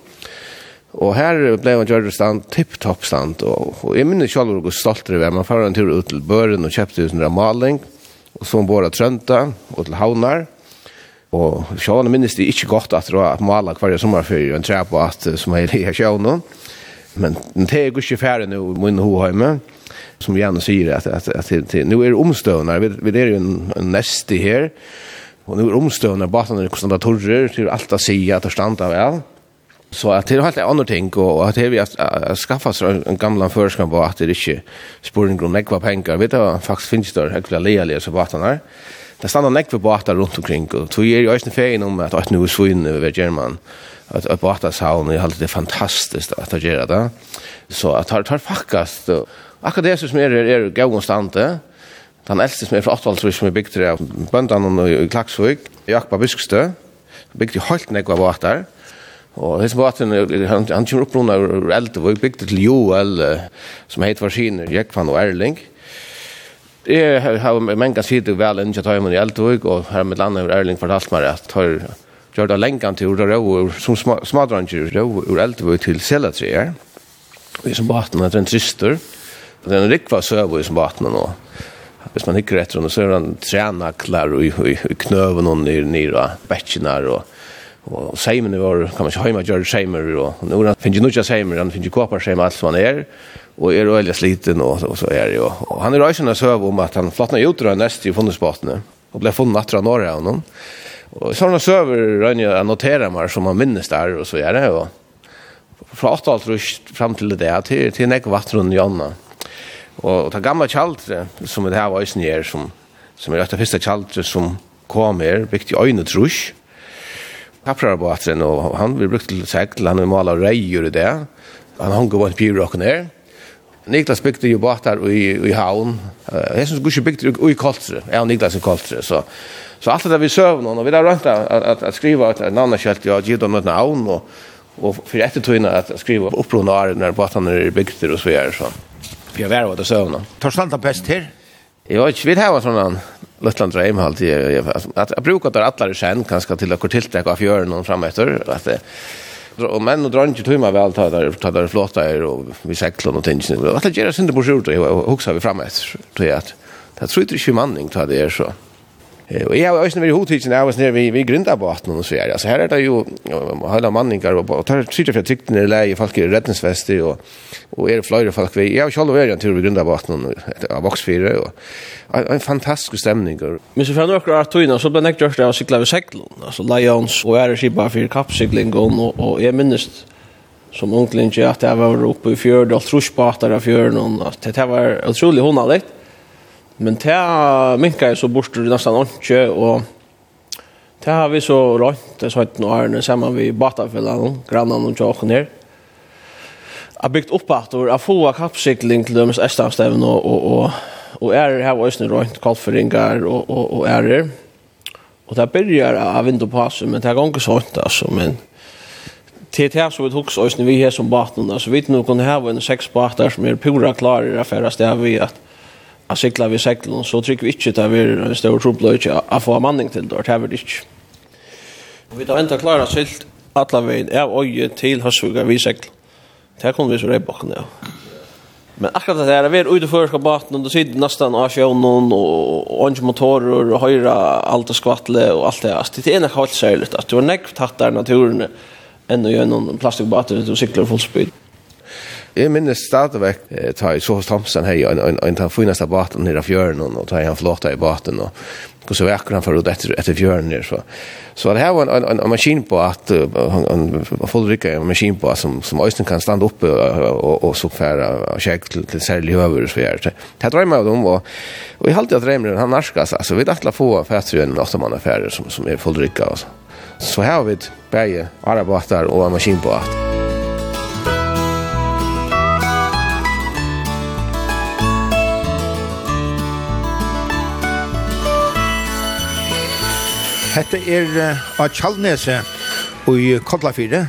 Og her ble han gjør stand, tipp-topp stand. Og, og jeg minnes selv hvor stolt det var. Man får en tur ut til Børen og kjøpte ut en maling. Og så bor det Trønta og til havnar. Og sjåan minnes det ikke godt at det var at maler hver sommerferie før en tre på at som er i sjåan Men det er ikke ferdig nå i min hoheime, som gjerne sier at, at, at, at at nå er det omstående, vi, vi er jo en, en neste her, og nå er omstående, Baten er kostnader torrer, til alt å si at det stand av vel. Så at det er helt andre ting, og at det vi har skaffet seg en gamle førskap på at det ikke spør en nekva ekva penger, vi vet du, faktisk finnes det ekva lealige som batene er, det stannar nekve båtar rundt omkring, og tog er i øyne feien om at at nu er svinn ved German, at at båtar saun, og jeg halte det fantastisk at det gjerra det. Så at det tar fakkast, akkurat det som er er gavgonstante, den eldste som er fra Åttvaldtrus, som er bygd til bøndene i Klaksvik, Jakba Byskstø, bygd til Holt nekva båtar, Og hans båten, han, han kommer opp noen av eldre, og bygde til Joel, som heter Varsiner, Jekvann og Erling. Jeg har mange sider vel enn til tar i Eldvig, og her med landet over Erling fortalt meg at tar gjør det lenge til å røve, som smadranger røve ur Eldvig til Selatreer. Vi som baten er en trister. og Det er en rikva søve som baten nå. Hvis man hikker etter henne, så er han trenaklar og i knøven og nir, nir og betsjenar og og seimen var, kan man ikke heima gjøre seimer, og nå er finner ikke nukja seimer, han finner kåpar seimer, alt som han er, og er øyelig sliten, og, og så er det, og, og han er røysene søv om at han flottna i utra nest i fundesbåtene, og ble funnet natt av Norge av noen, og sånne søver røyne jeg noterer meg som han minnes der, og så er det, og fra 8 alt rust fram til det, til, til nek vattron Jonna, og, og ta gamla kjaldre, som det her var øysen her, som, som er etter fyrsta kjaldre som kom her, bygd i øyne trusk, kapprarbåten, og han vil brukt til segl, han vil male reier i det. Han hong på en pyrokken her. Niklas bygde jo båtar i, i havn. Jeg synes ikke bygde i Koltre. Jeg og Niklas i Koltre, så... Så alt det vi söv någon och vi har rønt att att, att skriva ett namn och skält jag et navn, og, og for etter tøyne at tog att skriva upprorna när båtarna när det byggts och så gjør så. För jag var vad det söv.
Tar stanta best her?
Jag vet vi har sånn Lettland Dream halt allt att jag brukar där alla det sen kanske till att kortilträck av göra någon fram efter att och men och drar inte tumma väl ta där ta där flotta är och vi seglar och tänker nu att det gör synd på skjorta och huxar vi fram efter tror jag att det tror inte ju manning ta det är så Och jag har ju när vi hotigt när jag var nere vid vi grindar på så här. Alltså här är det ju hela manningar och och tar sitter för tryckt i läge folk i räddningsväster och och är det flöjder folk vi. Jag har själv varit tur vi grindar på att någon och en fantastisk stämning.
Men så för några att tog så blev jag just där cykla vid cykeln. Alltså Lions och är det bara för kappcykling och och jag minns som unglinge att jag var uppe i fjörd och truspatar av fjörden och det var otroligt honaligt. Men det minka er så borster nästan ikke, og det har vi så rønt, det sagt nå er det sammen vi batafellene, grannene og tjåken her.
Jeg har att opp at jeg får till til dømes och och och och är det här var ju rønt, kalfringar och och och är det. Och där börjar av vindopassen, men det går inte så inte alltså men till det som vi hooks oss vi här som baten, så vi vet nog kunne ha en sex bater som är pura i affærast det vi att a sikla vi seklen, så trykker vi ikke til vi en stor trobløy a få manning til det, det er vi ikke. Vi tar enda klara silt alla veien av øye til høstvuga vi seklen. Det kommer vi så rei bakken, ja. Men akkurat det här, vi är ute för skabaten och då sitter nästan av sjönen och orange motorer och höjra allt och skvattle och allt det här. Det är en helt särskilt att du har näkt tatt där naturen än att göra någon plastikbater och cyklar fullspyd.
Jeg minnes stadigvæk eh, ta i Sofus Thomsen hei, og en, en den baten nere av fjøren, og ta i han flåta i baten, og, og så vekker han forut etter, etter fjøren nere. Så, så det her var en, en, en, maskin på at, en, en fullrykka en maskin på som, som Øystein kan stande oppe og, og, og så færa og kjekk til, til særlig høver så gjør det. Det drømmer jeg om, og, og jeg halte at drømmer han narskas, altså vi dattla få fætter en åttamann affærer som, som er fullrykka, altså. Så her har vi bæge arabater og en maskin på at.
Hette er av Kjallnese i Kodlafire,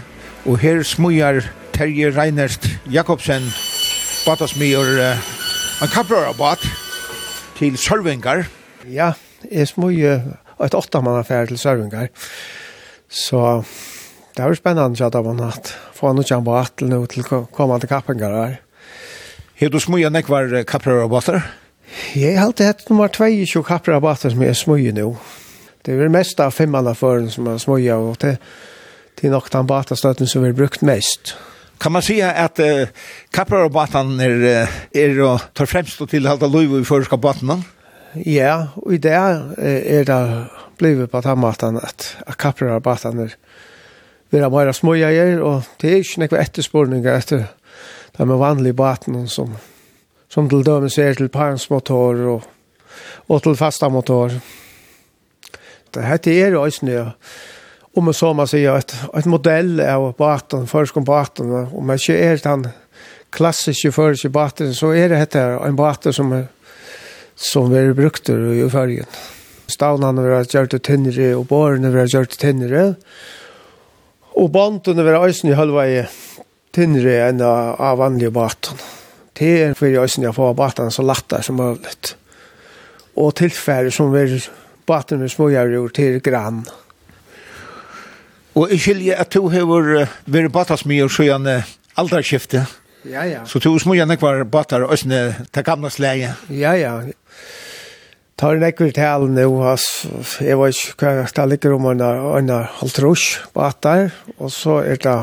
og her smujar Terje Reinert Jakobsen, batasmior, en kaprarabbat til Sørvingar.
Ja, jeg smujar et åttamannaffær til Sørvingar. Så det var spennende at det var natt. Få han ikke en til nå til å Kappengar her.
Har du smujar nekvar kaprarabbater?
Jeg har alltid hatt nummer 22 kaprarabbater som jeg smujar nå. Det är mest av fem alla fören som man smoja och det, det är nog den batastøtten som vi brukt mest.
Kan man säga att og batan är, är och tar främst och tillhalta liv i förska batan?
Ja, och i det är det blivit på den batan att, att batan är vi har bara smoja och det är inte några efterspårningar efter de vanliga batanen som som till dömes är till parnsmotor och, och till fasta motor dette er jo ikke om man så man säger ett ett modell av båten förskom båten och man kör helt den klassiska förske båten så är det heter en båt som är, som vi brukte i färgen. Stavnarna vi har gjort tännare och borna vi har gjort tännare. Och båten vi har ösn i halva i tinnere enn av vanlige båten. Det är för ösn å få båten så lätta som mulig. Og tilfære som vi baten med småjarjor til grann.
Og jeg skiljer at du har vært batasmyr sjøen alderskifte.
Ja, ja.
Så du små gjerne kvar batar og sånne til gamle slege.
Ja, ja. Tar en ekvirt tal nu, jeg vet ikke hva jeg skal ligge om en halvtrus batar, og så er det,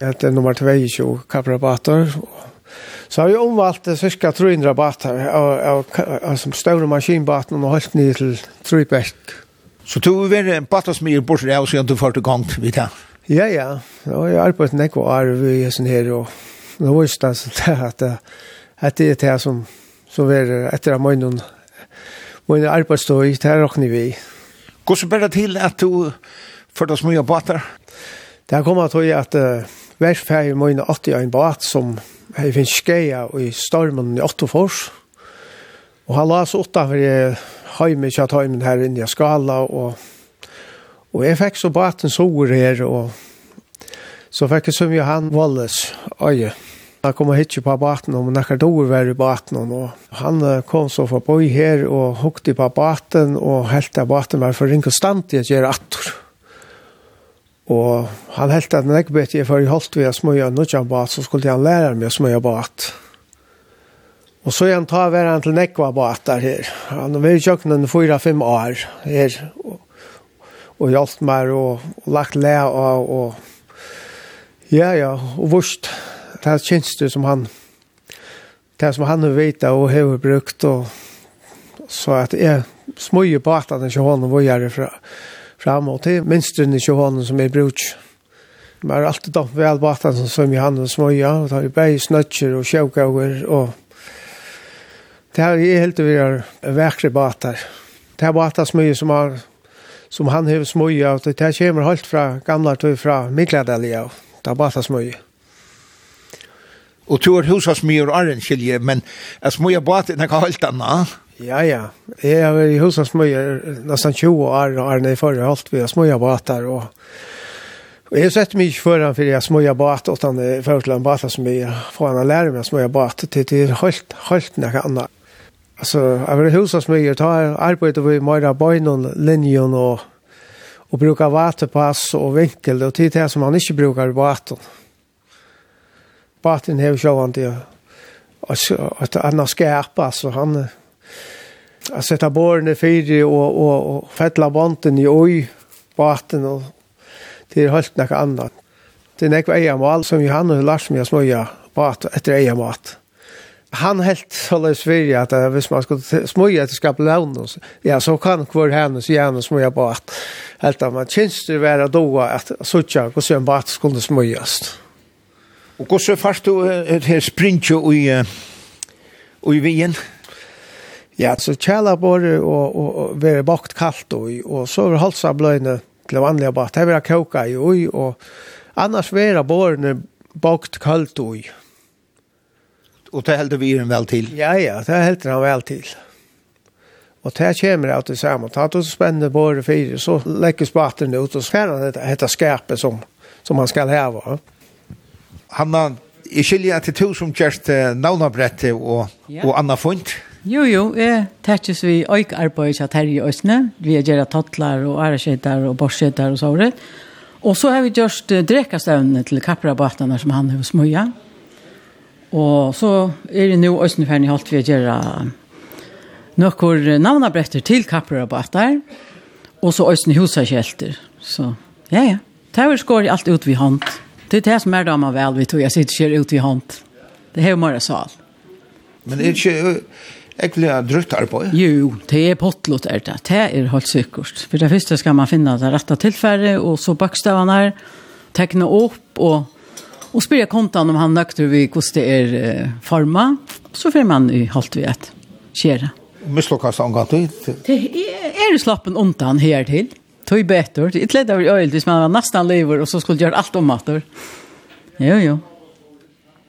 det er nummer 22 kapra batar, og Så har vi omvalgt cirka 300 batar av, av, som større maskinbaten og holdt ned til Trybæk.
Så du vil være en batar som gir bort av siden du får til gang, vet jeg?
Ja, ja. Og jeg arbeidet arbeidet nekko arv i sånn her, og nå visste jeg sånn at, at det er det som, som er etter av munnen, munnen arbeidsstøy, det er råkne vi.
Går så bare til at du får det så mye batar?
Det har kommet til at uh, hver ferie i munnen 80 er en bat som Jeg finnes skeia i stormen i Ottofors. Og han la seg utenfor i høyme, ikke at heimen her inne i skala. Og, og jeg fikk så baten sår her, og så fikk jeg som Johan han valdes øye. Han kom og hittet på baten, og nekker dår var i baten. Og han kom så forbi her, og hukte på baten, og helt av baten var for en konstant i å gjøre attor. Og han helt at når jeg vet jeg for i holdt ved å smøye nødjan bat, så skulle han lære meg å smøye bat. Og så han tar hver han til nekva bat der her. Han var i kjøkkenen fyra-fem år her, og, og hjalp meg og, og lagt le av, og, og ja, ja, og vurst. Det er kjenstet som han, det som han har vet og har brukt, og så at jeg smøye batene til hånden hvor jeg er fra. Ja fram Det är minst den inte honom som är bruk. Man har alltid dom vel batan som som Johannes smøya, og tar i berg snøtjer og sjøkauger, og det här är helt över vekre batar. Det er batar smøya som har som han har smøya, og det här kommer helt fra gamla tur fra Mikladalia och det er batar smøya.
Og Och tur husas mye og arren skiljer, men jag smöjer batar när jag har anna.
Ja, ja. Jeg har vært i husen smøyer nesten 20 år, og Arne i forrige holdt vi har smøyer båter, og Og jeg har sett mye foran for jeg smøyer bat, og han er til en bat som jeg får han å lære meg å smøyer bat, til det er holdt, holdt noe annet. Altså, jeg vil huske smøyer, ta arbeid over i Møyra Bøynon, linjen og, og bruke vatepass og vinkel, og til det som han ikke bruker i baten. Baten har jo sjåan til et annet skap, altså han att sätta borren i fyra och, och, och fettla bonten i oj baten och det är helt något annat. Det är något eget mål som Johan och Lars som jag smöja bat efter eget mat. Han helt sådär svirja att uh, hvis man skulle smöja till skapa lån ja, så kan kvar henne så gärna smöja bat. Helt att man känns det vara då att suttja och en bat skulle smöjas.
Och hur så fast du ett här sprintjo i i vien?
Ja. Ja, så kjæla bare og, og, og være bakt kaldt og, og så er halsa bløyne til vanlige bakt. Her var jeg koka i ui og annars være bare bakt kaldt ui.
Og det heldur vi den vel til?
Ja, ja, det heldur han vel til. Og det kommer av det samme. Ta det spennende båre fire, så legger spaten ut og skjer han dette skapet som, som han skal heve.
Hanna, jeg skiljer til to som kjørst navnabrettet og, ja. og Anna Ja.
Jo, jo, jeg tætjes vi øyk arbeid til Terje Østene. Vi er gjerne tattler og æreskjeter og borskjeter og såret. Og så har vi gjort drekastøvnene til kapperabatene som han har smøya. Og så er det nå Østene ferdig holdt vi å gjøre noen navnabretter til kapperabater. Og så Østene husaskjelter. Så, ja, ja. Tæver skår alt ut vi hånd. Det er det som er da man vel, vi tog. Jeg sitter ikke ut vi hånd. Det er jo mer sal.
Men er ikke ekliga drøtt arbeid?
Jo, det er potlott er det. Det er helt sikkert. For det første skal man finne det rette tilfellet, og så bakstavene her, tekne opp, og, og spørre kontan om han nøkter vi hvordan det er eh, formet. så får man i halvt vi et
skjere. Mislokast omgang til?
Det er, er slappen undan her til. Tøy betur. Det er litt av øyelt hvis man var nesten lever, og så skulle gjøre alt om matur. Jo, jo.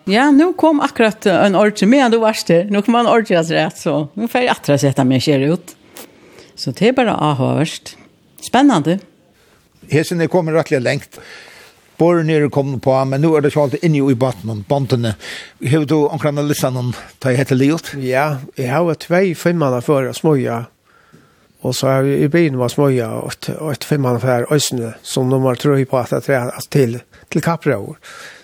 Ja, nu kom akkurat en ordentlig, med, du varst det. Nu kom en ordentlig alltså rätt så. Nu får jeg attra sätta mig sker ut. Så det er bare avhørst. Spännande.
Hesen er kommer rettelig lengt. Båren nere kommet på, men nu är det så alltid inne i botten, bontene. Hur du omkring att lyssna om det heter livet?
Ja, jag har två femmarna för småja. Och så har vi i byen var småja och ett femmarna för ösne som de har tröj på at det er till, till kapprår.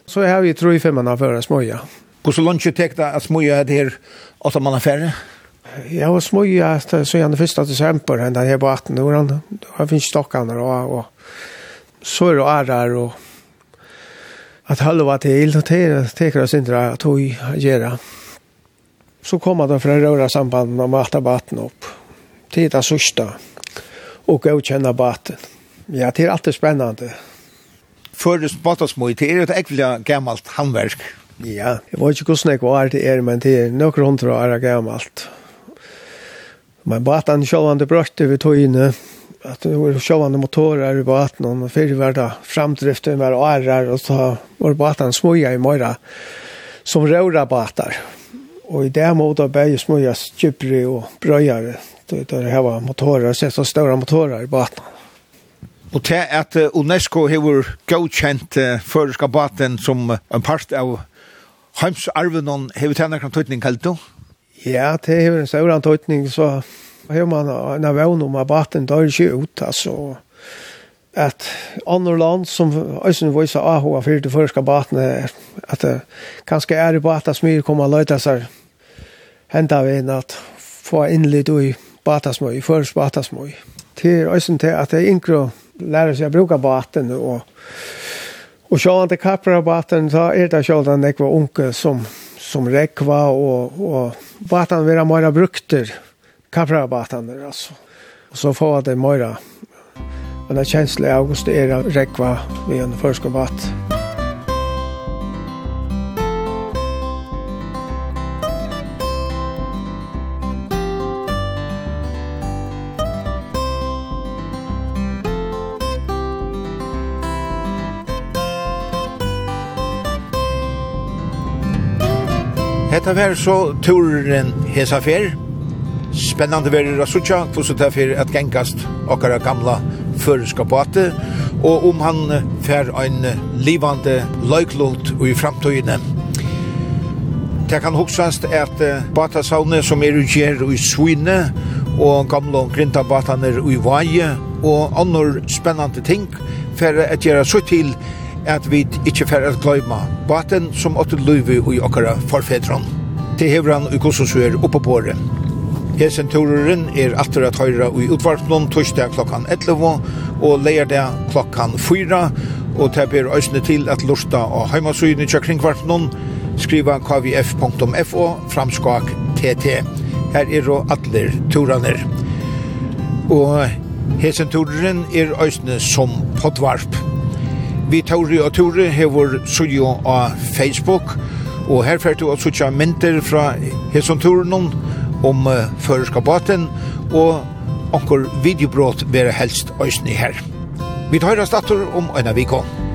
Så har vi tror i femman för en smoja.
Hur så långt tek det att smoja det här åtta man affär?
Ja, och smoja så är den första december den här på 18 år han har finns stockarna och och så är det arrar och att halva till och till teker oss inte att oj göra. Så kommer det från röra samband om mata ta vatten upp. Titta sista och godkänna vatten. Ja, det är alltid
spännande først bottasmøy, det er et ekvelig gammalt handverk.
Ja, jeg vet ikke hvordan jeg var det er, men det er noen hundre år gammalt. Men båten sjåvande brøtte vi tog inne, at det var sjåvande motorer i båten, og før var det framdriften var årer, og så var båten smøya i morgen, som røra båtar. Og i det måte ble smøya stjupere og brøyere, det var motorer, sett så stora motorer i båten.
Og til at UNESCO har godkjent uh, føreska baten som en part av heimsarven har vi tjena kan tøytning kalt du?
Ja, det har en stor tøytning, så har man en av vevn om at baten dør ikke ut, altså. At andre land som Øysen viser av hva for det første batene, at det kanskje er i baten som mye kommer å løte seg hendet vi inn at få innlitt i baten som i første baten som Det er Øysen til at det er yngre lära sig att bruka båten och och så inte kapra båten så är det så att det var onkel som som räkva och och båten ha mera brukter kapra båten alltså. Och så får det mera det känns i augusti är räkva med en förskovatt.
hetta vær så turen hesa fer. Spennande verður að sutja, hvordan det fer at gengast okkara gamla føreska båte, og om han fer ein livande løyklult i framtøyene. Det kan huksast at batasavne som er utgjer i Svine, og gamla grintabataner i Vaje, og annor spennande ting, fer at gjera så til at vi ikkje fer at gløyma baten som åtte løyvi i okkara forfedron til hevran og hvordan så er oppe på det. Hesen turen er atter at høyre i utvarpnån torsdag klokkan 11 og leierdag klokkan 4 og det ber øsne til at lusta og heimasøyene til kringvarpnån skriva kvf.fo framskak tt. Her er jo atler turaner. Og hesen turen er øsne som potvarp. Vi tauri og ture hever sujo av Facebook og Og her fyrir du at sutja mynter fra hesonturen om uh, førerskapaten, og onkur videobrot være helst òsni her. Vi tar høyrast datter om Øyna Vikon.